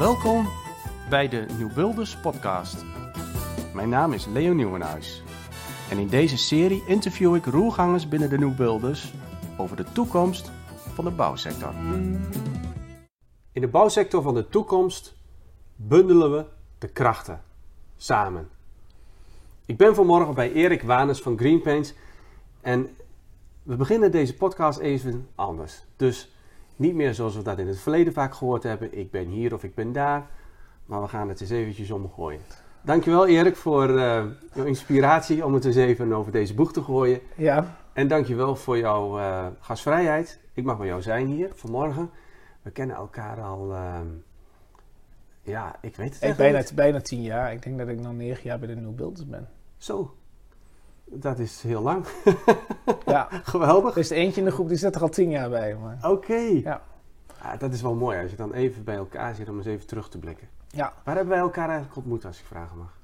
Welkom bij de Nieuwbuilders podcast. Mijn naam is Leo Nieuwenhuis. En in deze serie interview ik roergangers binnen de Nieuwbuilders over de toekomst van de bouwsector. In de bouwsector van de toekomst bundelen we de krachten samen. Ik ben vanmorgen bij Erik Wanes van Greenpaints en we beginnen deze podcast even anders. Dus niet meer zoals we dat in het verleden vaak gehoord hebben. Ik ben hier of ik ben daar. Maar we gaan het eens eventjes omgooien. Dankjewel Erik voor uh, jouw inspiratie om het eens even over deze boek te gooien. Ja. En dankjewel voor jouw uh, gastvrijheid. Ik mag bij jou zijn hier vanmorgen. We kennen elkaar al, uh, ja, ik weet het echt bijna, bijna tien jaar. Ik denk dat ik nog negen jaar bij de New Builders ben. Zo, dat is heel lang. ja. Geweldig. Er is eentje in de groep die zit er al tien jaar bij. Oké. Okay. Ja. Ah, dat is wel mooi als je dan even bij elkaar zit om eens even terug te blikken. Ja. Waar hebben wij elkaar eigenlijk ontmoet, als ik vragen mag?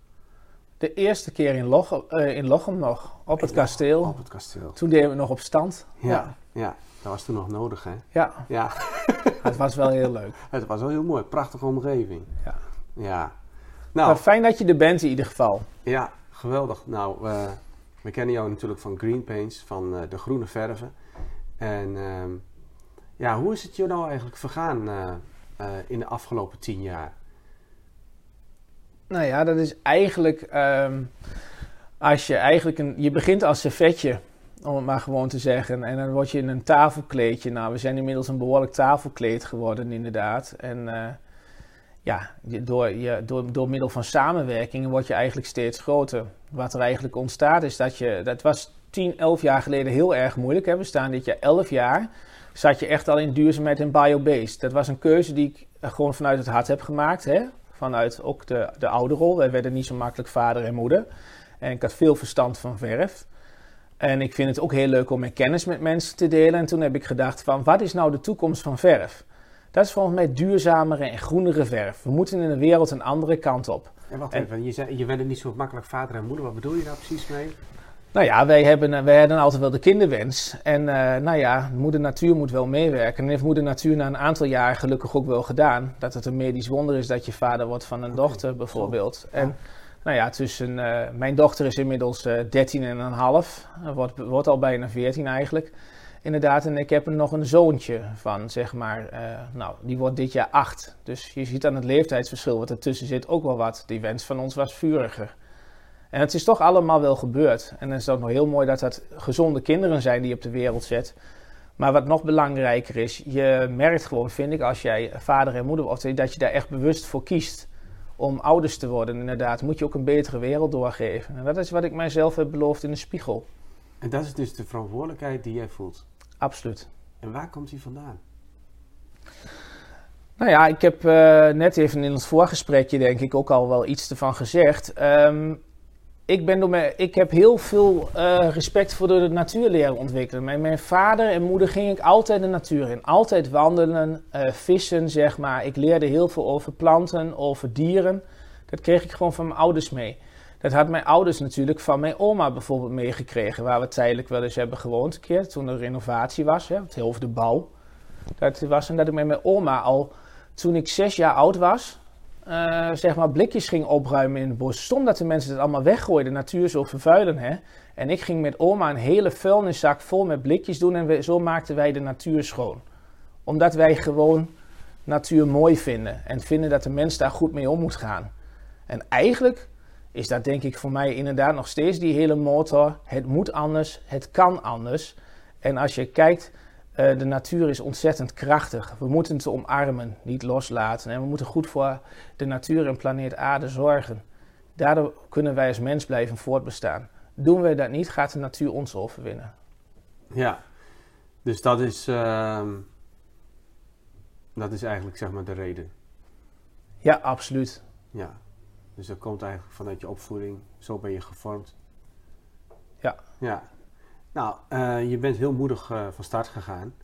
De eerste keer in Lochem, uh, in Lochem nog, op het kasteel. Op het kasteel. Toen deden we nog op stand. Ja, ja. ja. dat was toen nog nodig, hè? Ja. ja. het was wel heel leuk. Het was wel heel mooi, prachtige omgeving. Ja. Ja. Nou, maar fijn dat je er bent in ieder geval. Ja, geweldig. Nou, uh, we kennen jou natuurlijk van Green Paints, van uh, de groene verven. En uh, ja, hoe is het je nou eigenlijk vergaan uh, in de afgelopen tien jaar? Nou ja, dat is eigenlijk um, als je eigenlijk een, je begint als servetje, om het maar gewoon te zeggen, en dan word je in een tafelkleedje. Nou, we zijn inmiddels een behoorlijk tafelkleed geworden, inderdaad. En ja, door, je, door, door middel van samenwerking word je eigenlijk steeds groter. Wat er eigenlijk ontstaat is dat je, dat was 10, 11 jaar geleden heel erg moeilijk. Hè? We staan dit jaar 11 jaar, zat je echt al in duurzaamheid en biobased. Dat was een keuze die ik gewoon vanuit het hart heb gemaakt. Hè? Vanuit ook de, de ouderrol. Wij werden niet zo makkelijk vader en moeder. En ik had veel verstand van verf. En ik vind het ook heel leuk om mijn kennis met mensen te delen. En toen heb ik gedacht van, wat is nou de toekomst van verf? Dat is volgens mij duurzamere en groenere verf. We moeten in de wereld een andere kant op. En wacht even, je, zei, je bent niet zo makkelijk vader en moeder. Wat bedoel je daar precies mee? Nou ja, wij, hebben, wij hadden altijd wel de kinderwens. En uh, nou ja, moeder natuur moet wel meewerken. En heeft moeder natuur na een aantal jaar gelukkig ook wel gedaan. Dat het een medisch wonder is dat je vader wordt van een okay. dochter bijvoorbeeld. En nou ja, tussen, uh, mijn dochter is inmiddels uh, 13 en een half. Wordt, wordt al bijna 14 eigenlijk. Inderdaad, en ik heb er nog een zoontje van, zeg maar. Uh, nou, die wordt dit jaar acht. Dus je ziet aan het leeftijdsverschil wat ertussen zit ook wel wat. Die wens van ons was vuriger. En het is toch allemaal wel gebeurd. En dan is ook nog heel mooi dat dat gezonde kinderen zijn die op de wereld zet. Maar wat nog belangrijker is, je merkt gewoon, vind ik, als jij vader en moeder wordt, dat je daar echt bewust voor kiest om ouders te worden. Inderdaad, moet je ook een betere wereld doorgeven. En dat is wat ik mijzelf heb beloofd in de spiegel. En dat is dus de verantwoordelijkheid die jij voelt? Absoluut. En waar komt die vandaan? Nou ja, ik heb uh, net even in ons voorgesprekje denk ik ook al wel iets ervan gezegd. Um, ik, ben door mijn, ik heb heel veel uh, respect voor de natuur leren ontwikkelen. Met mijn vader en moeder ging ik altijd de natuur in. Altijd wandelen, uh, vissen, zeg maar. Ik leerde heel veel over planten, over dieren. Dat kreeg ik gewoon van mijn ouders mee. Dat had mijn ouders natuurlijk van mijn oma bijvoorbeeld meegekregen. Waar we tijdelijk wel eens hebben gewoond een keer. Toen er renovatie was, hè, het over de bouw. Dat was en dat ik met mijn oma al, toen ik zes jaar oud was... Uh, zeg maar blikjes ging opruimen in het bos. Stom dat de mensen het allemaal weggooien, de natuur zo vervuilen. Hè? En ik ging met oma een hele vuilniszak vol met blikjes doen en we, zo maakten wij de natuur schoon. Omdat wij gewoon natuur mooi vinden en vinden dat de mens daar goed mee om moet gaan. En eigenlijk is dat denk ik voor mij inderdaad nog steeds die hele motor. Het moet anders, het kan anders. En als je kijkt, uh, de natuur is ontzettend krachtig. We moeten het omarmen, niet loslaten. En we moeten goed voor de natuur en planeet aarde zorgen. Daardoor kunnen wij als mens blijven voortbestaan. Doen wij dat niet, gaat de natuur ons overwinnen. Ja, dus dat is, uh, dat is eigenlijk zeg maar de reden. Ja, absoluut. Ja, dus dat komt eigenlijk vanuit je opvoeding. Zo ben je gevormd. Ja. Ja. Nou, uh, je bent heel moedig uh, van start gegaan.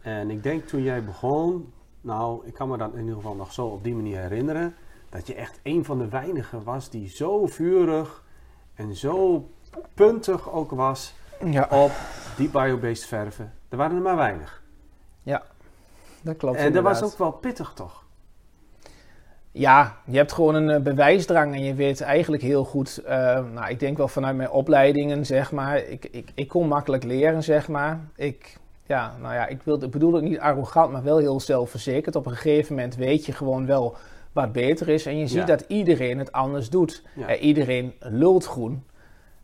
En ik denk toen jij begon, nou, ik kan me dat in ieder geval nog zo op die manier herinneren, dat je echt een van de weinigen was die zo vurig en zo puntig ook was ja. op die biobased verven. Er waren er maar weinig. Ja, dat klopt. En dat was ook wel pittig toch? Ja, je hebt gewoon een bewijsdrang en je weet eigenlijk heel goed, nou, ik denk wel vanuit mijn opleidingen, zeg maar, ik, ik, ik kon makkelijk leren, zeg maar. Ik, ja, nou ja, ik, wil, ik bedoel het niet arrogant, maar wel heel zelfverzekerd. Op een gegeven moment weet je gewoon wel wat beter is. En je ziet dat iedereen het anders doet. Ja. iedereen lult groen.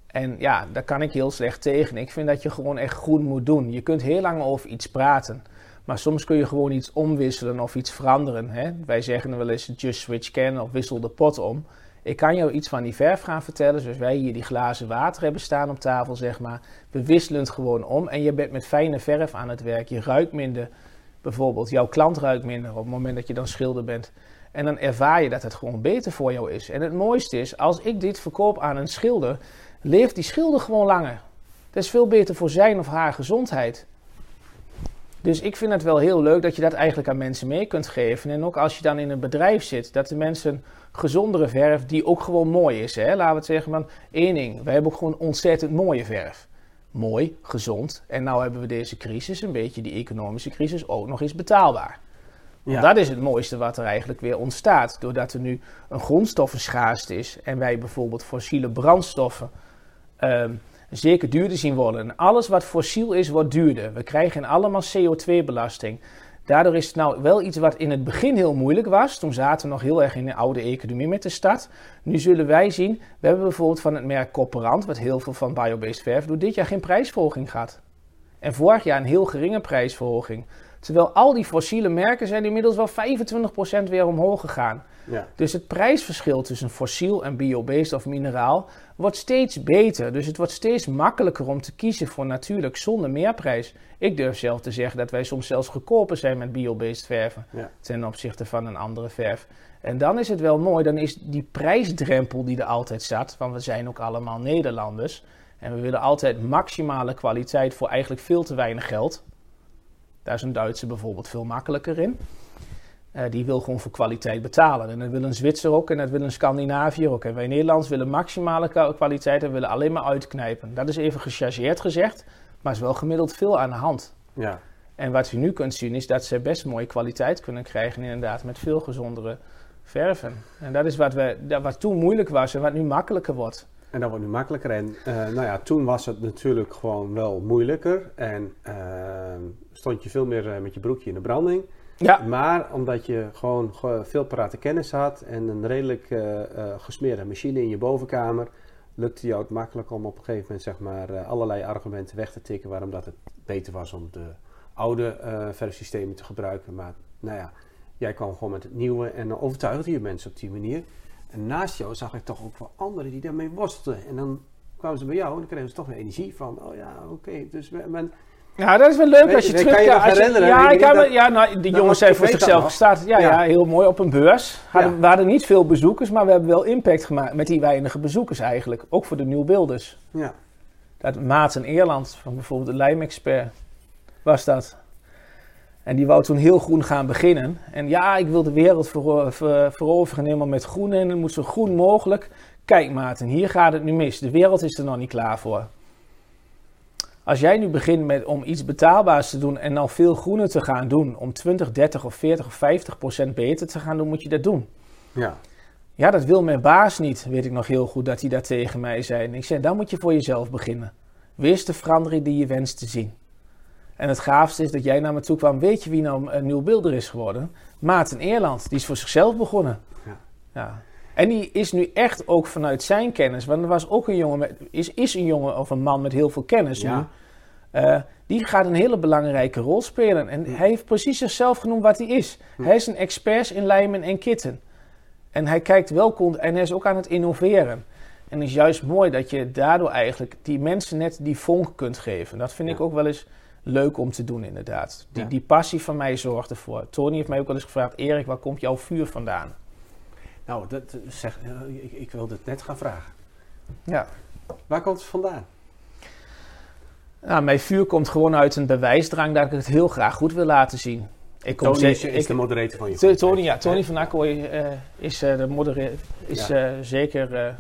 En ja, daar kan ik heel slecht tegen. Ik vind dat je gewoon echt groen moet doen. Je kunt heel lang over iets praten. Maar soms kun je gewoon iets omwisselen of iets veranderen. Hè? Wij zeggen wel eens just switch can of wissel de pot om. Ik kan jou iets van die verf gaan vertellen, zoals wij hier die glazen water hebben staan op tafel, zeg maar. We wisselen het gewoon om en je bent met fijne verf aan het werk. Je ruikt minder, bijvoorbeeld. Jouw klant ruikt minder op het moment dat je dan schilder bent. En dan ervaar je dat het gewoon beter voor jou is. En het mooiste is, als ik dit verkoop aan een schilder, leeft die schilder gewoon langer. Dat is veel beter voor zijn of haar gezondheid. Dus ik vind het wel heel leuk dat je dat eigenlijk aan mensen mee kunt geven. En ook als je dan in een bedrijf zit, dat de mensen gezondere verf, die ook gewoon mooi is. Hè? Laten we het zeggen, man, één ding. Wij hebben ook gewoon ontzettend mooie verf. Mooi, gezond. En nou hebben we deze crisis, een beetje die economische crisis, ook nog eens betaalbaar. Ja. Dat is het mooiste wat er eigenlijk weer ontstaat. Doordat er nu een grondstoffenschaarste is en wij bijvoorbeeld fossiele brandstoffen um, zeker duurder zien worden. En alles wat fossiel is, wordt duurder. We krijgen allemaal CO2-belasting. Daardoor is het nou wel iets wat in het begin heel moeilijk was. Toen zaten we nog heel erg in de oude economie met de stad. Nu zullen wij zien, we hebben bijvoorbeeld van het merk Cooperant, wat heel veel van biobased verf doet, dit jaar geen prijsverhoging gehad. En vorig jaar een heel geringe prijsverhoging. Terwijl al die fossiele merken zijn inmiddels wel 25% weer omhoog gegaan. Ja. Dus het prijsverschil tussen fossiel en biobased of mineraal wordt steeds beter. Dus het wordt steeds makkelijker om te kiezen voor natuurlijk zonder meerprijs. Ik durf zelf te zeggen dat wij soms zelfs goedkoper zijn met biobased verven ten opzichte van een andere verf. En dan is het wel mooi, dan is die prijsdrempel die er altijd zat, want we zijn ook allemaal Nederlanders en we willen altijd maximale kwaliteit voor eigenlijk veel te weinig geld. Daar is een Duitser bijvoorbeeld veel makkelijker in. Uh, die wil gewoon voor kwaliteit betalen. En dat wil een Zwitser ook en dat wil een Scandinaviër ook. En wij Nederlanders willen maximale kwaliteit en willen alleen maar uitknijpen. Dat is even gechargeerd gezegd, maar is wel gemiddeld veel aan de hand. Ja. En wat je nu kunt zien is dat ze best mooie kwaliteit kunnen krijgen, inderdaad, met veel gezondere verven. En dat is wat, we, wat toen moeilijk was en wat nu makkelijker wordt. En dat wordt nu makkelijker. En uh, nou ja, toen was het natuurlijk gewoon wel moeilijker. En uh, stond je veel meer met je broekje in de branding. Ja. Maar omdat je gewoon veel parate kennis had en een redelijk uh, gesmeerde machine in je bovenkamer, lukte je ook makkelijk om op een gegeven moment zeg maar, allerlei argumenten weg te tikken waarom dat het beter was om de oude verfsystemen te gebruiken. Maar nou ja, jij kwam gewoon met het nieuwe en dan overtuigde je mensen op die manier. En naast jou zag ik toch ook wel anderen die daarmee worstelden. En dan kwamen ze bij jou en dan kregen ze toch weer energie van, oh ja, oké, dus men ja, dat is wel leuk als je terug kan. ja, ik kan ja, nou, die jongens zijn voor zichzelf gestart. Ja, ja, heel mooi op een beurs. Hadden, We hadden niet veel bezoekers, maar we hebben wel impact gemaakt met die weinige bezoekers eigenlijk. Ook voor de nieuwbeelders. Ja. Dat Maarten Eerland, van bijvoorbeeld de lijmexpert, was dat. En die wou toen heel groen gaan beginnen. En ja, ik wil de wereld ver, ver, veroveren helemaal met groen. En het moet zo groen mogelijk. Kijk Maarten, hier gaat het nu mis. De wereld is er nog niet klaar voor. Als jij nu begint met, om iets betaalbaars te doen en dan veel groener te gaan doen, om 20, 30 of 40 of 50 procent beter te gaan doen, moet je dat doen. Ja. Ja, dat wil mijn baas niet, weet ik nog heel goed dat hij dat tegen mij zei. En ik zei, dan moet je voor jezelf beginnen. Wees de verandering die je wenst te zien. En het gaafste is dat jij naar me toe kwam. Weet je wie nou een nieuw beelder is geworden? Maarten Eerland. Die is voor zichzelf begonnen. Ja. ja. En die is nu echt ook vanuit zijn kennis, want er was ook een jongen, met, is, is een jongen of een man met heel veel kennis nu. Uh, die gaat een hele belangrijke rol spelen. En hij heeft precies zichzelf genoemd wat hij is. Hij is een expert in lijmen en kitten. En hij kijkt wel en hij is ook aan het innoveren. En het is juist mooi dat je daardoor eigenlijk die mensen net die vonk kunt geven. Dat vind ik ook wel eens leuk om te doen, inderdaad. Die, die passie van mij zorgt ervoor. Tony heeft mij ook wel eens gevraagd: Erik, waar komt jouw vuur vandaan? Nou, dat, zeg, ik, ik wilde het net gaan vragen. Ja. Waar komt het vandaan? Nou, mijn vuur komt gewoon uit een bewijsdrang dat ik het heel graag goed wil laten zien. Ik kom Tony is, is de moderator van je Tony, ja, Tony van Akkooi uh, is, uh, de moderator, is uh, zeker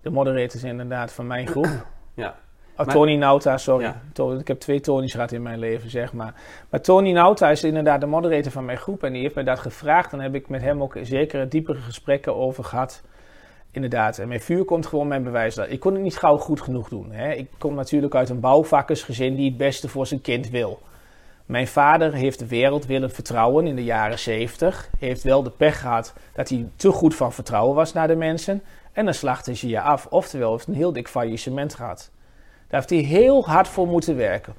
de moderator inderdaad van mijn groep. Ja. Oh, Maar- Tony Nauta, sorry. Ja. Ik heb twee Tony's gehad in mijn leven, zeg maar. Maar Tony Nauta is inderdaad de moderator van mijn groep en die heeft mij dat gevraagd. En daar heb ik met hem ook zeker diepere gesprekken over gehad. Inderdaad, en mijn vuur komt gewoon mijn bewijs. dat- Ik kon het niet gauw goed genoeg doen. Hè. Ik kom natuurlijk uit een bouwvakkersgezin die het beste voor zijn kind wil. Mijn vader heeft de wereld willen vertrouwen in de jaren 70. Heeft wel de pech gehad dat hij te goed van vertrouwen was naar de mensen. En dan slachten ze je af. Oftewel, heeft een heel dik faillissement gehad. Daar heeft hij heel hard voor moeten werken.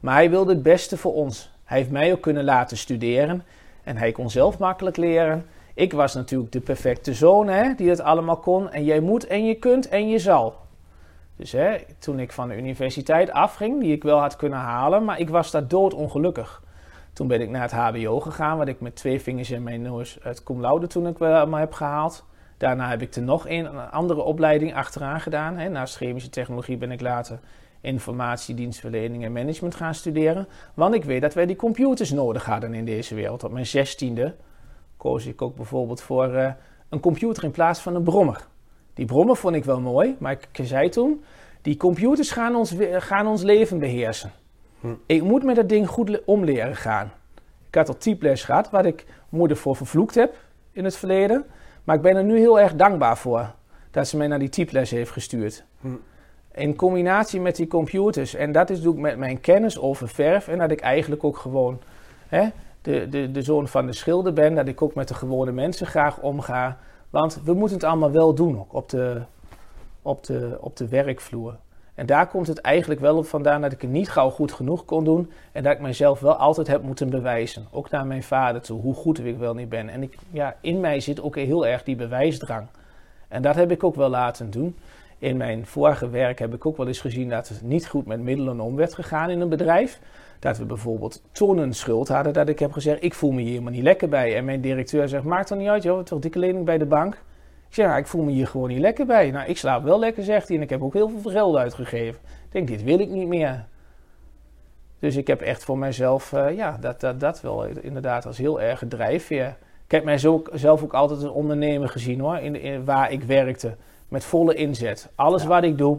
Maar hij wilde het beste voor ons. Hij heeft mij ook kunnen laten studeren. En hij kon zelf makkelijk leren. Ik was natuurlijk de perfecte zoon hè, die het allemaal kon. En jij moet en je kunt en je zal. Dus hè, toen ik van de universiteit afging, die ik wel had kunnen halen, maar ik was daar doodongelukkig. Toen ben ik naar het HBO gegaan, wat ik met twee vingers in mijn neus het cum laude toen ik wel heb gehaald. Daarna heb ik er nog een, een andere opleiding achteraan gedaan. Hè. Naast chemische technologie ben ik later informatiedienstverlening en management gaan studeren. Want ik weet dat wij die computers nodig hadden in deze wereld. Op mijn zestiende koos ik ook bijvoorbeeld voor eh, een computer in plaats van een brommer. Die brommer vond ik wel mooi, maar ik zei toen, die computers gaan ons, gaan ons leven beheersen. Hm. Ik moet met dat ding goed le- om leren gaan. Ik had al typles gehad, waar ik moeder voor vervloekt heb in het verleden. Maar ik ben er nu heel erg dankbaar voor dat ze mij naar die typles heeft gestuurd. Hm. In combinatie met die computers. En dat is doe ik met mijn kennis over verf. En dat ik eigenlijk ook gewoon hè, de, de, de zoon van de schilder ben. Dat ik ook met de gewone mensen graag omga. Want we moeten het allemaal wel doen ook op de, op de, op de werkvloer. En daar komt het eigenlijk wel op vandaan dat ik het niet gauw goed genoeg kon doen. En dat ik mezelf wel altijd heb moeten bewijzen. Ook naar mijn vader toe, hoe goed ik wel niet ben. En ik, ja, in mij zit ook heel erg die bewijsdrang. En dat heb ik ook wel laten doen. In mijn vorige werk heb ik ook wel eens gezien dat het niet goed met middelen om werd gegaan in een bedrijf. Dat we bijvoorbeeld tonnen schuld hadden. Dat ik heb gezegd, ik voel me hier helemaal niet lekker bij. En mijn directeur zegt, maakt toch niet uit joh, toch dikke lening bij de bank. Ik zeg, ja, ik voel me hier gewoon niet lekker bij. Nou, ik slaap wel lekker, zegt hij. En ik heb ook heel veel geld uitgegeven. Ik denk, dit wil ik niet meer. Dus ik heb echt voor mezelf, eh, ja, dat, dat, dat wel inderdaad als heel erg drijfveer. Ik heb mij zo, zelf ook altijd een ondernemer gezien hoor, in, in, waar ik werkte. Met volle inzet. Alles Ja. wat ik doe,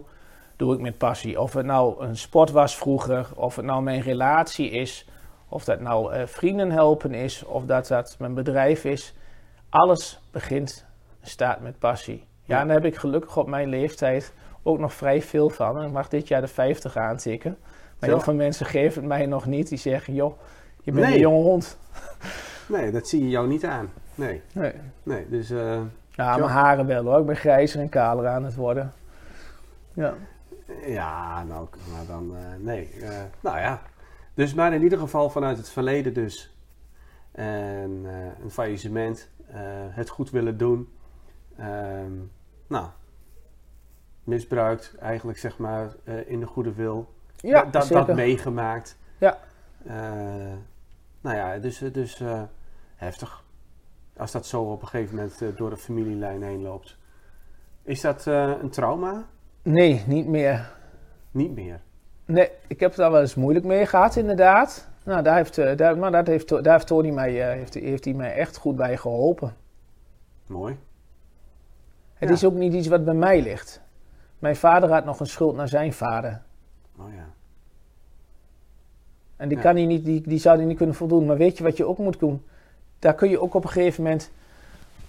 doe ik met passie. Of het nou een sport was vroeger, of het nou mijn relatie is, of dat nou eh, vrienden helpen is, of dat dat mijn bedrijf is. Alles begint, staat met passie. Ja, en daar heb ik gelukkig op mijn leeftijd ook nog vrij veel van. Ik mag dit jaar de 50 aantikken. Maar Zo. heel veel mensen geven het mij nog niet. Die zeggen, joh, je bent Nee. een jonge hond. Nee, dat zie je jou niet aan. Nee, Nee. nee. Dus eh, Ja, mijn haren wel hoor. Ik ben grijzer en kaler aan het worden. Ja. ja, nou, maar dan eh, nee. Eh, nou ja. Dus maar in ieder geval vanuit het verleden dus. En een faillissement. het goed willen doen. Ehm, nou, misbruikt eigenlijk zeg maar eh, in de goede wil. Ja, dat, meegemaakt. Ja. Eh, nou ja, dus, dus eh, heftig. Als dat zo op een gegeven moment door de familielijn heen loopt. Is dat een trauma? Nee, niet meer. Niet meer. Nee, ik heb daar wel eens moeilijk mee gehad, inderdaad. Nou, daar heeft, daar, maar dat heeft, daar heeft Tony mij, heeft, heeft hij mij echt goed bij geholpen. Mooi. Het Ja. is ook niet iets wat bij mij ligt. Mijn vader had nog een schuld naar zijn vader. Oh ja. En die, Ja. kan hij niet, die, die zou hij niet kunnen voldoen. Maar weet je wat je ook moet doen? Daar kun je ook op een gegeven moment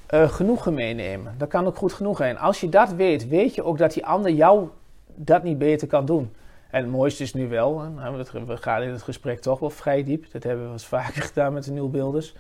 eh, genoegen meenemen. Dat kan ook goed genoeg zijn. Als je dat weet, weet je ook dat die ander jou dat niet beter kan doen. En het mooiste is nu wel, nou, we gaan in het gesprek toch wel vrij diep. Dat hebben we eens vaker gedaan met de nieuwbeelders.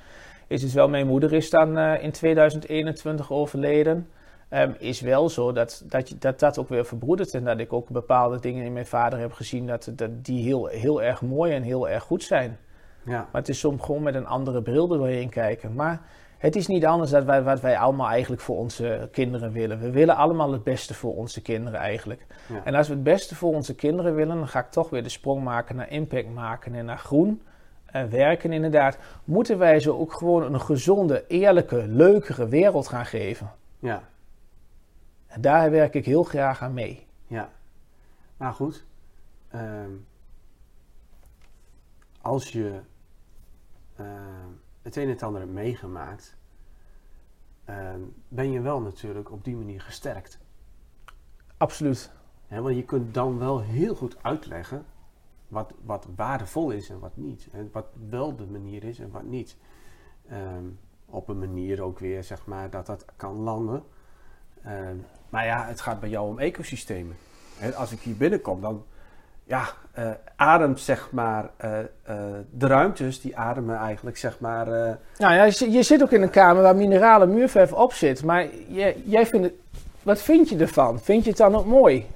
Is dus wel, mijn moeder is dan eh, in 2021 overleden. Ehm, is wel zo dat dat, dat dat ook weer verbroedert. En dat ik ook bepaalde dingen in mijn vader heb gezien dat, dat die heel, heel erg mooi en heel erg goed zijn. Ja. Maar het is soms gewoon met een andere bril er doorheen kijken. Maar het is niet anders dan wij, wat wij allemaal eigenlijk voor onze kinderen willen. We willen allemaal het beste voor onze kinderen eigenlijk. Ja. En als we het beste voor onze kinderen willen, dan ga ik toch weer de sprong maken naar impact maken en naar groen. eh, werken inderdaad. Moeten wij ze ook gewoon een gezonde, eerlijke, leukere wereld gaan geven. Ja. En daar werk ik heel graag aan mee. Ja. Maar goed. ehm, als je ehm, het een en het ander hebt meegemaakt. ehm, ben je wel natuurlijk op die manier gesterkt. Absoluut. Want je kunt dan wel heel goed uitleggen wat, wat waardevol is en wat niet. En wat wel de manier is en wat niet. Op een manier ook weer, zeg maar, dat dat kan landen. Ehm, maar ja, het gaat bij jou om ecosystemen. Hè, als ik hier binnenkom, dan ja, eh, ademt zeg maar eh, eh, de ruimtes, die ademen eigenlijk zeg maar. Nou ja, je, je zit ook in een kamer waar mineralen muurverf op zit. Maar jij, jij vindt het, wat vind je ervan? Vind je het dan ook mooi?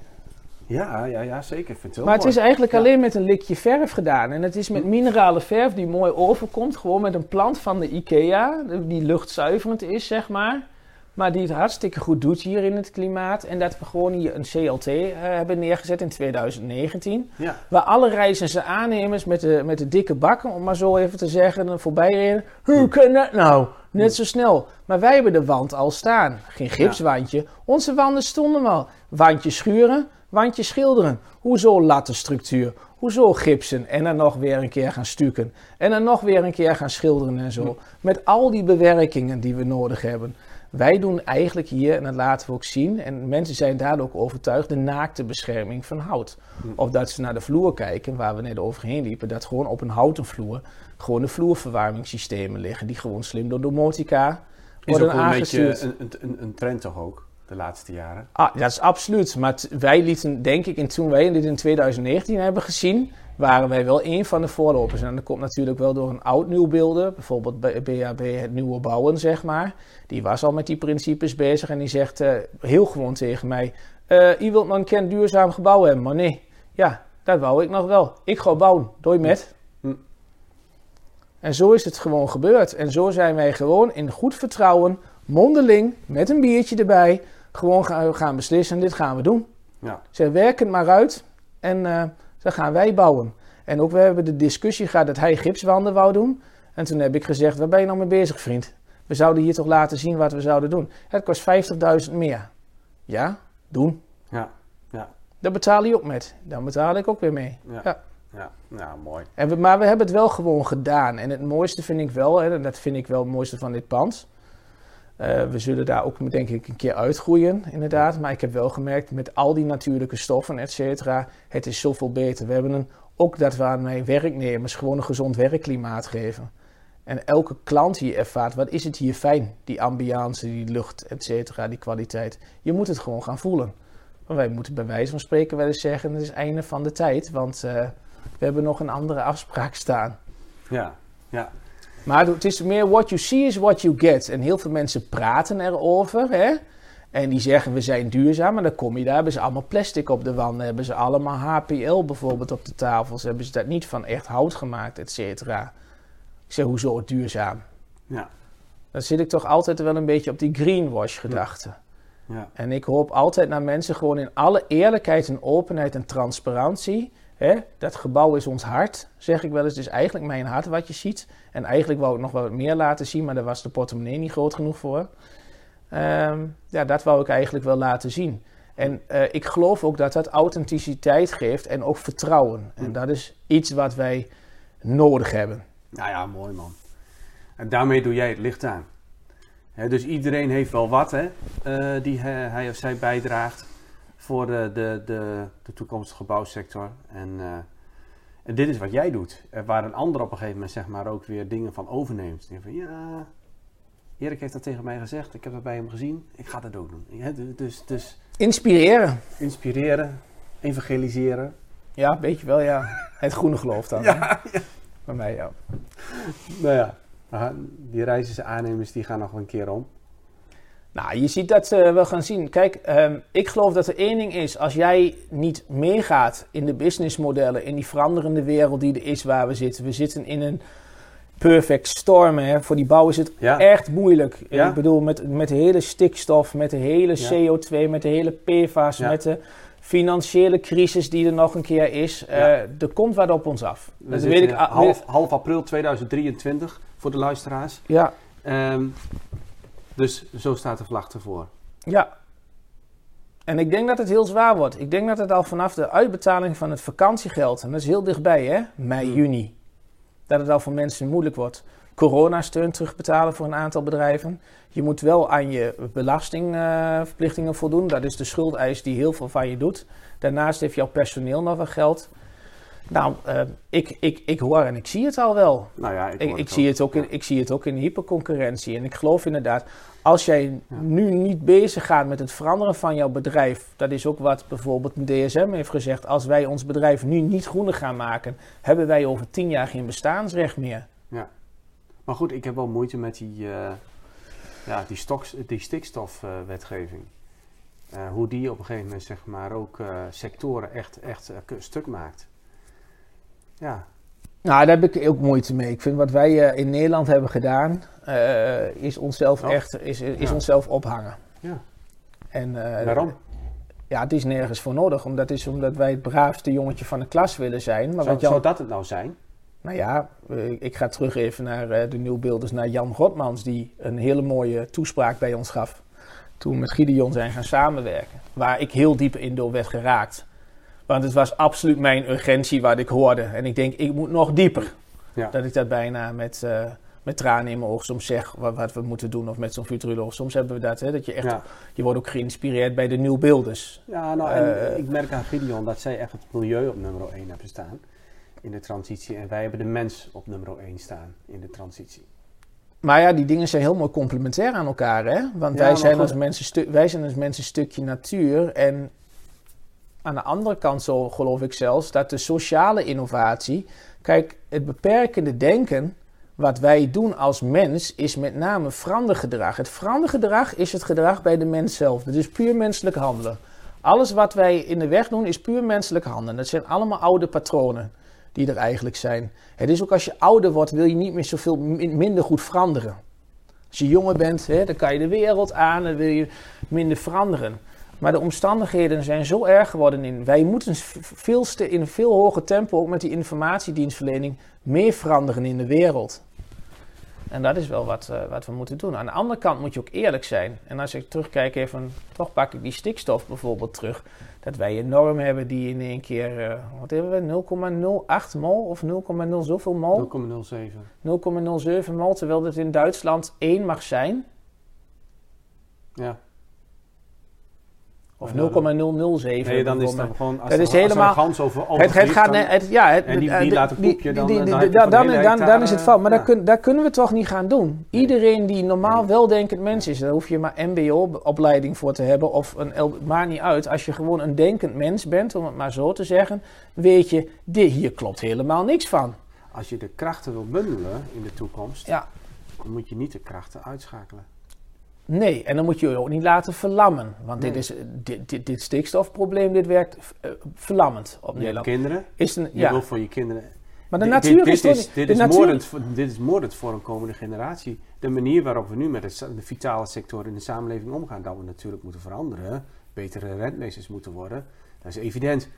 ja, ja, ja, zeker. Ik vind het heel Maar het is eigenlijk Ja. alleen met een likje verf gedaan. En het is met minerale verf die mooi overkomt. Gewoon met een plant van de IKEA. Die luchtzuiverend is, zeg maar. Maar die het hartstikke goed doet hier in het klimaat. En dat we gewoon hier een CLT eh, hebben neergezet in 2019. Ja, Waar alle reizende aannemers met de, met de dikke bakken, om maar zo even te zeggen, voorbij reden. Hoe kan dat nou? Net zo snel. Maar wij hebben de wand al staan. Geen gipswandje. Onze wanden stonden al. Wandje schuren, wandje schilderen. Hoezo lattenstructuur? Hoezo gipsen? En dan nog weer een keer gaan stukken. En dan nog weer een keer gaan schilderen en zo. Met al die bewerkingen die we nodig hebben. Wij doen eigenlijk hier, en dat laten we ook zien, en mensen zijn daar ook overtuigd, de naakte bescherming van hout. Of dat ze naar de vloer kijken, waar we net overheen liepen, dat gewoon op een houten vloer gewoon de vloerverwarmingssystemen liggen, die gewoon slim door domotica is ook worden wel een beetje aangestuurd. een, een, een, een trend toch ook, de laatste jaren. Ah, dat is absoluut. Maar wij lieten, denk ik, en toen wij dit in 2019 hebben gezien, waren wij wel een van de voorlopers. En dat komt natuurlijk wel door een oud nieuwbeelder, bijvoorbeeld bij BHB het nieuwe bouwen, zeg maar. Die was al met die principes bezig en die zegt eh, heel gewoon tegen mij: eh Je wilt nog een keer duurzaam gebouw hebben, maar nee, ja, dat wou ik nog wel. Ik ga bouwen, doe je met. Hm. En zo is het gewoon gebeurd. En zo zijn wij gewoon in goed vertrouwen, mondeling, met een biertje erbij, gewoon gaan, gaan beslissen: dit gaan we doen. Ja, Ze werken maar uit en eh dan gaan wij bouwen. En ook we hebben de discussie gehad dat hij gipswanden wou doen. En toen heb ik gezegd, waar ben je nou mee bezig vriend? We zouden hier toch laten zien wat we zouden doen. Het kost 50.000 meer. Ja, doen. ja, ja, Daar betaal je ook met. Dan betaal ik ook weer mee. ja. Ja. ja. ja mooi. En we, maar we hebben het wel gewoon gedaan. En het mooiste vind ik wel, en dat vind ik wel het mooiste van dit pand. Eh, we zullen daar ook denk ik een keer uitgroeien, inderdaad. Maar ik heb wel gemerkt met al die natuurlijke stoffen, et cetera, het is zoveel beter. We hebben een, ook dat we aan mijn werknemers gewoon een gezond werkklimaat geven. En elke klant hier ervaart, wat is het hier fijn? Die ambiance, die lucht, et cetera, die kwaliteit. Je moet het gewoon gaan voelen. Maar wij moeten bij wijze van spreken wel eens zeggen, het is einde van de tijd. Want eh, we hebben nog een andere afspraak staan. Ja, ja, Maar het is meer what you see is what you get. En heel veel mensen praten erover. Hè? En die zeggen we zijn duurzaam. Maar dan kom je daar, hebben ze allemaal plastic op de wanden. Hebben ze allemaal HPL bijvoorbeeld op de tafels. Hebben ze dat niet van echt hout gemaakt, et cetera. Ik zeg, hoezo duurzaam? ja, Dan zit ik toch altijd wel een beetje op die greenwash gedachte. ja. En ik hoop altijd naar mensen gewoon in alle eerlijkheid en openheid en transparantie. Hè? Dat gebouw is ons hart, zeg ik wel eens. Het is eigenlijk mijn hart wat je ziet. En eigenlijk wou ik nog wel wat meer laten zien, maar daar was de portemonnee niet groot genoeg voor. Ehm, ja, dat wou ik eigenlijk wel laten zien. En eh, ik geloof ook dat dat authenticiteit geeft en ook vertrouwen. En dat is iets wat wij nodig hebben. Nou ja, mooi man. En daarmee doe jij het licht aan. Dus iedereen heeft wel wat hè, eh, die hij, hij of zij bijdraagt voor de, de, de, de toekomstige bouwsector. En, eh, en dit is wat jij doet. Er waar een ander op een gegeven moment zeg maar ook weer dingen van overneemt. Die van ja, Erik heeft dat tegen mij gezegd. Ik heb dat bij hem gezien. Ik ga dat ook doen. Ja, du- dus, dus Inspireren. inspireren, evangeliseren. Ja, weet je wel, ja. Het groene geloof dan. Ja, Bij mij, ja. Nou ja, die reizende aannemers die gaan nog wel een keer om. Nou, je ziet dat eh, we gaan zien. Kijk, ehm, ik geloof dat er één ding is. Als jij niet meegaat in de businessmodellen, in die veranderende wereld die er is waar we zitten. We zitten in een perfect storm. Hè. Voor die bouw is het Ja. echt moeilijk. Ja. Ik bedoel, met, met de hele stikstof, met de hele Ja. CO2, met de hele PFAS, met de financiële crisis die er nog een keer is. Eh, er komt wat op ons af. We Dat weet ik. ah, half, half april 2023 voor de luisteraars. Ja, Ehm, dus zo staat de vlag ervoor. Ja. En ik denk dat het heel zwaar wordt. Ik denk dat het al vanaf de uitbetaling van het vakantiegeld, en dat is heel dichtbij hè, mei, Hmm. juni. dat het al voor mensen moeilijk wordt. Coronasteun terugbetalen voor een aantal bedrijven. Je moet wel aan je belastingverplichtingen voldoen. Dat is de schuldeis die heel veel van je doet. Daarnaast heeft jouw personeel nog wel geld. Nou, uh, ik, ik, ik hoor en ik zie het al wel. Nou ja, ik, zie, het ook in, Ja. ik zie het ook in hyperconcurrentie. En ik geloof inderdaad, als jij nu niet bezig gaat met het veranderen van jouw bedrijf. Dat is ook wat bijvoorbeeld DSM heeft gezegd. Als wij ons bedrijf nu niet groener gaan maken, hebben wij over tien jaar geen bestaansrecht meer. Maar goed, ik heb wel moeite met die, eh, ja, die, stoks, die stikstofwetgeving. Eh, hoe die op een gegeven moment zeg maar ook eh, sectoren echt, echt stuk maakt. Ja, Nou, daar heb ik ook moeite mee. Ik vind wat wij eh, in Nederland hebben gedaan, eh, is onszelf Oh. echt is, is Ja. onszelf ophangen. Ja. En, eh, waarom? Ja, het is nergens voor nodig. Omdat, is omdat wij het braafste jongetje van de klas willen zijn. Maar Zou, wat Jan, zou dat het nou zijn? Nou ja, ik ga terug even naar de nieuwbeelders, naar Jan Rotmans, die een hele mooie toespraak bij ons gaf. Toen we met Gideon zijn gaan samenwerken. Waar ik heel diep in door werd geraakt. Want het was absoluut mijn urgentie wat ik hoorde. En ik denk, ik moet nog dieper. Ja. Dat ik dat bijna met, eh, met tranen in mijn ogen soms zeg wat, wat we moeten doen. Of met zo'n futuroloog. Soms hebben we dat, hè, dat je echt... Ja. Je wordt ook geïnspireerd bij de nieuwbeelders. Ja, nou, en Eh, ik merk aan Gideon dat zij echt het milieu op nummer 1 hebben staan in de transitie. En wij hebben de mens op nummer 1 staan in de transitie. Maar ja, die dingen zijn heel mooi complementair aan elkaar, hè? Want Ja, wij, maar zijn goed. als mensen wij zijn als mensen een stukje natuur. En aan de andere kant zo geloof ik zelfs dat de sociale innovatie... Kijk, het beperkende denken wat wij doen als mens is met name verandergedrag. Het verandergedrag is het gedrag bij de mens zelf. Dat is puur menselijk handelen. Alles wat wij in de weg doen is puur menselijk handelen. Dat zijn allemaal oude patronen die er eigenlijk zijn. Het is ook als je ouder wordt, wil je niet meer zoveel min- minder goed veranderen. Als je jonger bent, hè, dan kan je de wereld aan, dan wil je minder veranderen. Maar de omstandigheden zijn zo erg geworden in. Wij moeten veel in een veel hoger tempo, ook met die informatiedienstverlening, meer veranderen in de wereld. En dat is wel wat, eh, wat we moeten doen. Aan de andere kant moet je ook eerlijk zijn. En als ik terugkijk even, toch pak ik die stikstof bijvoorbeeld terug. Dat wij een norm hebben die in één keer, eh, wat hebben we, 0,08 mol of 0,0 zoveel mol? 0,07. 0,07 mol, terwijl het in Duitsland 1 mag zijn. Ja. Of Ja, dan- 0,007. Nee, dan is het gewoon als, er- is helemaal- over Het, het gaat, het, ja, het, En die- laat een poepje, dan- dan dan, dan, is het fout. Maar kun, dat kunnen we toch niet gaan doen. Iedereen die normaal weldenkend mens is, daar hoef je maar mbo-opleiding voor te hebben. Of een, maakt niet uit. Als je gewoon een denkend mens bent, om het maar zo te zeggen, weet je, dit, hier klopt helemaal niks van. Als je de krachten wil bundelen in de toekomst, Ja. dan moet je niet de krachten uitschakelen. Nee, en dan moet je je ook niet laten verlammen. Want dit, is, dit, dit, dit stikstofprobleem, dit werkt eh, verlammend op Je Nederland. kinderen, Is een, je ja, wil voor je kinderen... maar de Dit- natuur dit, is dit is, dit is natuur- moordend, voor- dit is moordend voor een komende generatie. De manier waarop we nu met het, de vitale sector in de samenleving omgaan, dat we natuurlijk moeten veranderen, betere rentmeesters moeten worden, dat is evident.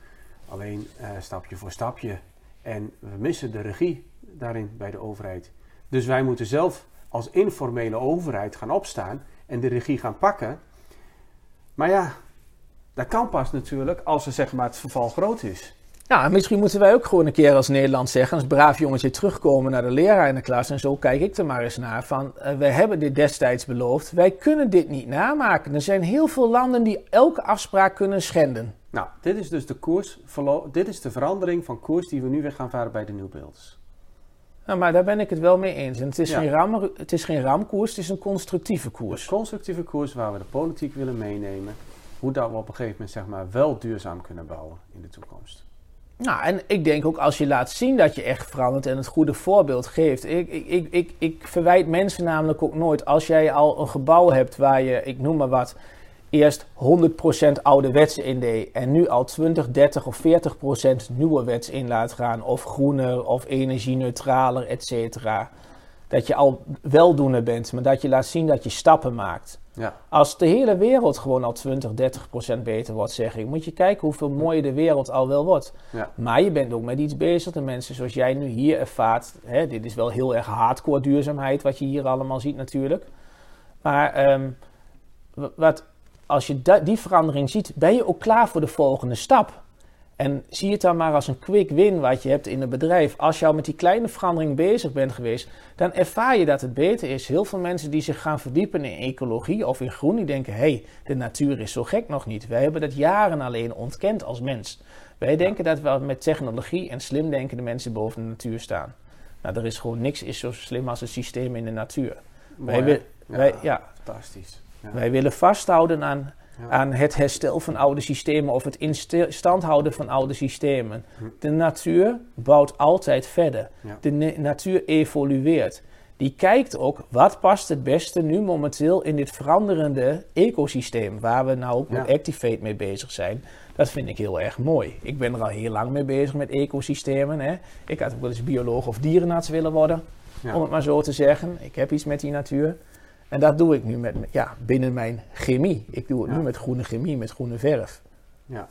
Alleen eh, stapje voor stapje. En we missen de regie daarin bij de overheid. Dus wij moeten zelf als informele overheid gaan opstaan en de regie gaan pakken. Maar ja, dat kan pas natuurlijk als er zeg maar, het verval groot is. Ja, en misschien moeten wij ook gewoon een keer als Nederland zeggen, als braaf jongetje terugkomen naar de leraar in de klas. En zo kijk ik er maar eens naar van, eh, wij hebben dit destijds beloofd, wij kunnen dit niet namaken. Er zijn heel veel landen die elke afspraak kunnen schenden. Nou, dit is dus de koers, dit is de verandering van koers die we nu weer gaan varen bij de nieuwbeelders. Nou, maar daar ben ik het wel mee eens. En het is, Ja. geen, ram, het is geen ramkoers, het is een constructieve Een koers. constructieve koers waar we de politiek willen meenemen. Hoe dat we op een gegeven moment zeg maar, wel duurzaam kunnen bouwen in de toekomst. Nou, en ik denk ook als je laat zien dat je echt verandert en het goede voorbeeld geeft. Ik, ik, ik, ik, ik verwijt mensen namelijk ook nooit als jij al een gebouw hebt waar je, ik noem maar wat, eerst 100% ouderwets in deed en nu al 20, 30 of 40% nieuwe wets in laat gaan, of groener of energie-neutraler, et cetera. Dat je al weldoener bent, maar dat je laat zien dat je stappen maakt. Ja, Als de hele wereld gewoon al 20, 30 procent beter wordt, zeg ik, moet je kijken hoeveel mooier de wereld al wel wordt. ja. Maar je bent ook met iets bezig. De mensen zoals jij nu hier ervaart. Hè, dit is wel heel erg hardcore duurzaamheid, wat je hier allemaal ziet natuurlijk. Maar ehm, wat, als je die verandering ziet, ben je ook klaar voor de volgende stap. En zie het dan maar als een quick win wat je hebt in een bedrijf. Als je al met die kleine verandering bezig bent geweest, dan ervaar je dat het beter is. Heel veel mensen die zich gaan verdiepen in ecologie of in groen, die denken: hé, hey, de natuur is zo gek nog niet. Wij hebben dat jaren alleen ontkend als mens. Wij denken dat we met technologie en slim denkende mensen boven de natuur staan. Nou, er is gewoon niks is zo slim als het systeem in de natuur. Mooi, wij, wij, Ja, ja, Fantastisch. Ja. wij willen vasthouden aan, Ja. aan het herstel van oude systemen of het in stand houden van oude systemen. Hm. De natuur bouwt altijd verder. Ja. De natuur evolueert. Die kijkt ook wat past het beste nu momenteel in dit veranderende ecosysteem waar we nou ook met. Activate mee bezig zijn. Dat vind ik heel erg mooi. Ik ben er al heel lang mee bezig met ecosystemen. Hè. Ik had ook wel eens bioloog of dierenarts willen worden, om het maar zo te zeggen. Ik heb iets met die natuur. En dat doe ik nu met, ja, binnen mijn chemie. Ik doe het Ja. nu met groene chemie, met groene verf. Ja.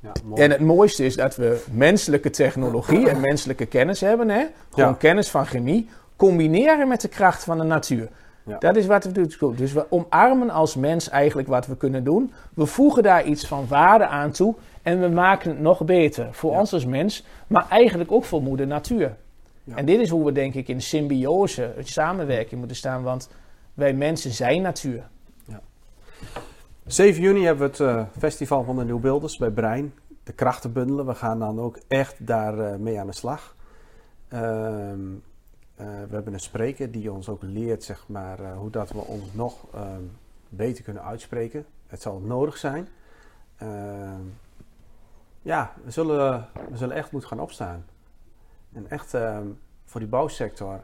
Ja, mooi. En het mooiste is dat we menselijke technologie en menselijke kennis hebben. Hè? Gewoon Ja. kennis van chemie. Combineren met de kracht van de natuur. Ja. Dat is wat we doen. Dus we omarmen als mens eigenlijk wat we kunnen doen. We voegen daar iets van waarde aan toe. En we maken het nog beter. Voor ons als mens. Maar eigenlijk ook voor moeder natuur. Ja. En dit is hoe we denk ik in symbiose, het samenwerking moeten staan. Want wij mensen zijn natuur. 7 juni hebben we het eh, festival van de Nieuwbeelders bij Brein. De krachten bundelen. We gaan dan ook echt daar eh, mee aan de slag. Ehm, eh, we hebben een spreker die ons ook leert zeg maar, hoe dat we ons nog ehm, beter kunnen uitspreken. Het zal nodig zijn. Ehm, ja, we zullen, we zullen echt moeten gaan opstaan. En echt voor die bouwsector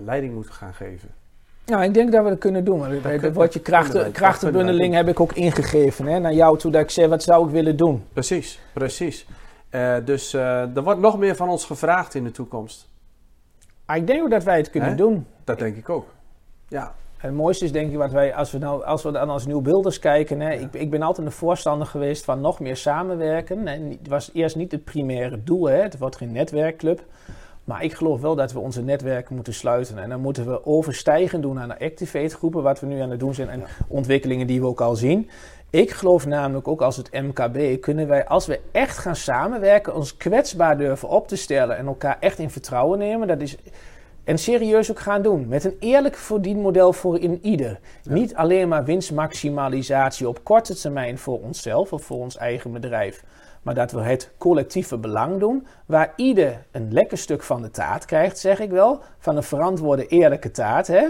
leiding moeten gaan geven. Nou, ik denk dat we dat kunnen doen. Want Dat kun- woordje krachten, krachtenbundeling heb ik ook ingegeven hè, naar jou toe. Dat ik zei, wat zou ik willen doen? Precies, precies. Eh, dus eh, er wordt nog meer van ons gevraagd in de toekomst. Maar ik denk ook dat wij het kunnen Hè? doen. Dat denk ik ook. Ja, En het mooiste is denk ik wat wij, als we, nou, als we dan als nieuwbeelders kijken. Hè, Ja. ik, ik ben altijd een voorstander geweest van nog meer samenwerken. En het was eerst niet het primaire doel, hè, het wordt geen netwerkclub. Maar ik geloof wel dat we onze netwerken moeten sluiten. En dan moeten we overstijgen doen aan de Activate groepen, wat we nu aan het doen zijn. En Ja. ontwikkelingen die we ook al zien. Ik geloof namelijk ook als het MKB kunnen wij, als we echt gaan samenwerken, ons kwetsbaar durven op te stellen en elkaar echt in vertrouwen nemen. Dat is, en serieus ook gaan doen. Met een eerlijk verdienmodel voor in ieder. Ja. Niet alleen maar winstmaximalisatie op korte termijn voor onszelf of voor ons eigen bedrijf. Maar dat we het collectieve belang doen, waar ieder een lekker stuk van de taart krijgt, zeg ik wel. Van een verantwoorde, eerlijke taart, hè.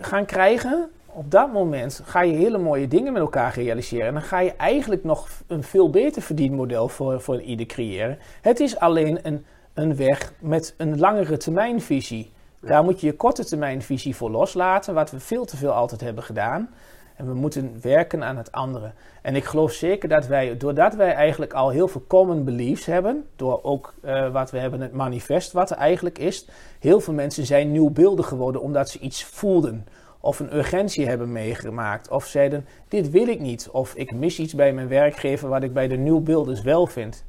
Gaan krijgen. Op dat moment ga je hele mooie dingen met elkaar realiseren. En dan ga je eigenlijk nog een veel beter verdienmodel voor, voor ieder creëren. Het is alleen een, een weg met een langere termijnvisie. Daar moet je je korte termijnvisie voor loslaten, wat we veel te veel altijd hebben gedaan. En we moeten werken aan het andere. En ik geloof zeker dat wij, doordat wij eigenlijk al heel veel common beliefs hebben, door ook eh, wat we hebben, het manifest wat er eigenlijk is, heel veel mensen zijn nieuwbeeldig geworden omdat ze iets voelden. Of een urgentie hebben meegemaakt. Of zeiden, dit wil ik niet. Of ik mis iets bij mijn werkgever wat ik bij de nieuwbeelders wel vind.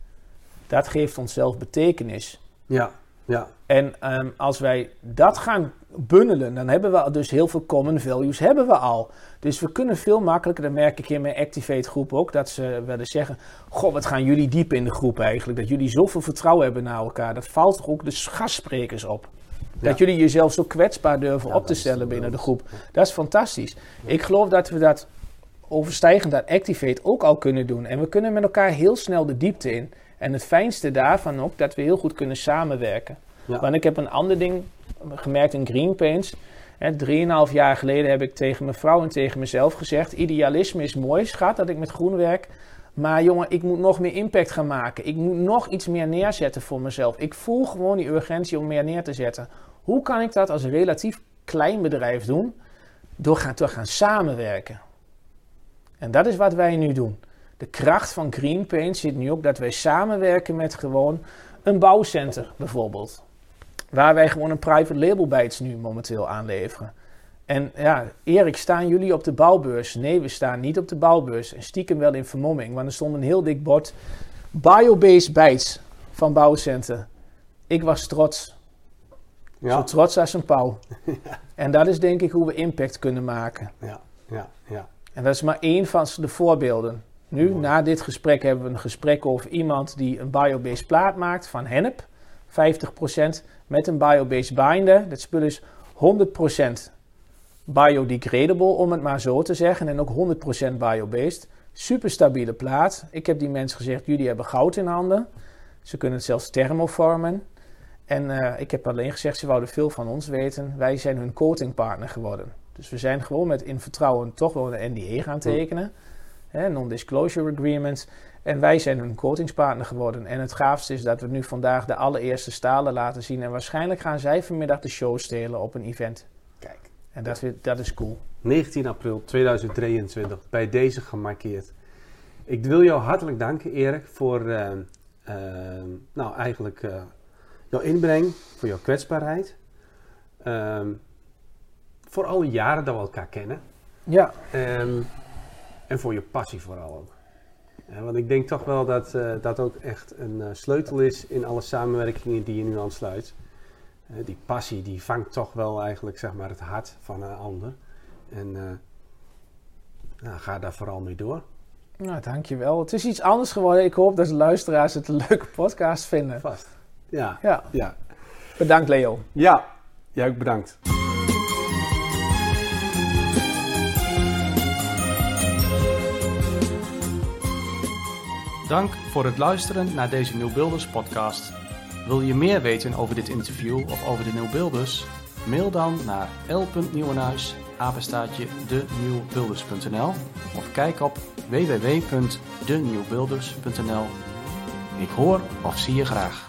Dat geeft onszelf betekenis. ja, ja. En ehm, als wij dat gaan bundelen, dan hebben we dus heel veel common values hebben we al. Dus we kunnen veel makkelijker, dat merk ik in mijn Activate groep ook, dat ze wel eens zeggen, goh, wat gaan jullie diep in de groep eigenlijk. Dat jullie zoveel vertrouwen hebben naar elkaar. Dat valt toch ook de gastsprekers op. Dat Ja. jullie jezelf zo kwetsbaar durven Ja, op te dat stellen binnen de groep. Dat is fantastisch. Ik geloof dat we dat overstijgend aan Activate ook al kunnen doen. En we kunnen met elkaar heel snel de diepte in. En het fijnste daarvan ook, dat we heel goed kunnen samenwerken. Ja. Want ik heb een ander ding gemerkt in Green Paints. Drieënhalf jaar geleden heb ik tegen mijn vrouw en tegen mezelf gezegd... idealisme is mooi, schat, dat ik met groen werk. Maar jongen, ik moet nog meer impact gaan maken. Ik moet nog iets meer neerzetten voor mezelf. Ik voel gewoon die urgentie om meer neer te zetten. Hoe kan ik dat als relatief klein bedrijf doen? Door gaan, door gaan samenwerken. En dat is wat wij nu doen. De kracht van Green Paint zit nu ook dat wij samenwerken met gewoon een bouwcenter bijvoorbeeld. Waar wij gewoon een private label bijts nu momenteel aanleveren. En ja, Erik, staan jullie op de bouwbeurs? Nee, we staan niet op de bouwbeurs. En stiekem wel in vermomming, want er stond een heel dik bord. Biobased bijts van Bouwcenter. Ik was trots. Zo Ja, trots als een pauw. En dat is denk ik hoe we impact kunnen maken. ja, ja, ja. En dat is maar één van de voorbeelden. Nu, na dit gesprek, hebben we een gesprek over iemand die een biobased plaat maakt van hennep. 50% met een biobased binder. Dat spul is 100% biodegradable, om het maar zo te zeggen. En ook 100% biobased. Super stabiele plaat. Ik heb die mensen gezegd, jullie hebben goud in handen. Ze kunnen het zelfs thermoformen. En uh, ik heb alleen gezegd, ze wouden veel van ons weten. Wij zijn hun coatingpartner geworden. Dus we zijn gewoon met in vertrouwen toch wel een NDA gaan tekenen. Non-disclosure agreement. En wij zijn hun coatingspartner geworden. En het gaafste is dat we nu vandaag de allereerste stalen laten zien. En waarschijnlijk gaan zij vanmiddag de show stelen op een event. Kijk. En dat, dat is cool. 19 april 2023, bij deze gemarkeerd. Ik wil jou hartelijk danken, Erik, voor uh, uh, nou, eigenlijk uh, jouw inbreng, voor jouw kwetsbaarheid. Ehm, voor alle jaren dat we elkaar kennen. Ja. Um, en voor je passie vooral ook. Ja, want ik denk toch wel dat uh, dat ook echt een uh, sleutel is in alle samenwerkingen die je nu aansluit. Uh, die passie die vangt toch wel eigenlijk zeg maar, het hart van een ander. En nou, ga daar vooral mee door. Nou, dankjewel. Het is iets anders geworden. Ik hoop dat de luisteraars het een leuke podcast vinden. Vast. Ja. Ja. ja. Bedankt Leo. Ja, jij ook bedankt. Dank voor het luisteren naar deze Nieuwbuilders podcast. Wil je meer weten over dit interview of over de Nieuwbuilders? Mail dan naar l.nieuwenhuis, apenstaatje denieuwbuilders.nl of kijk op www.denieuwbuilders.nl. Ik hoor of zie je graag.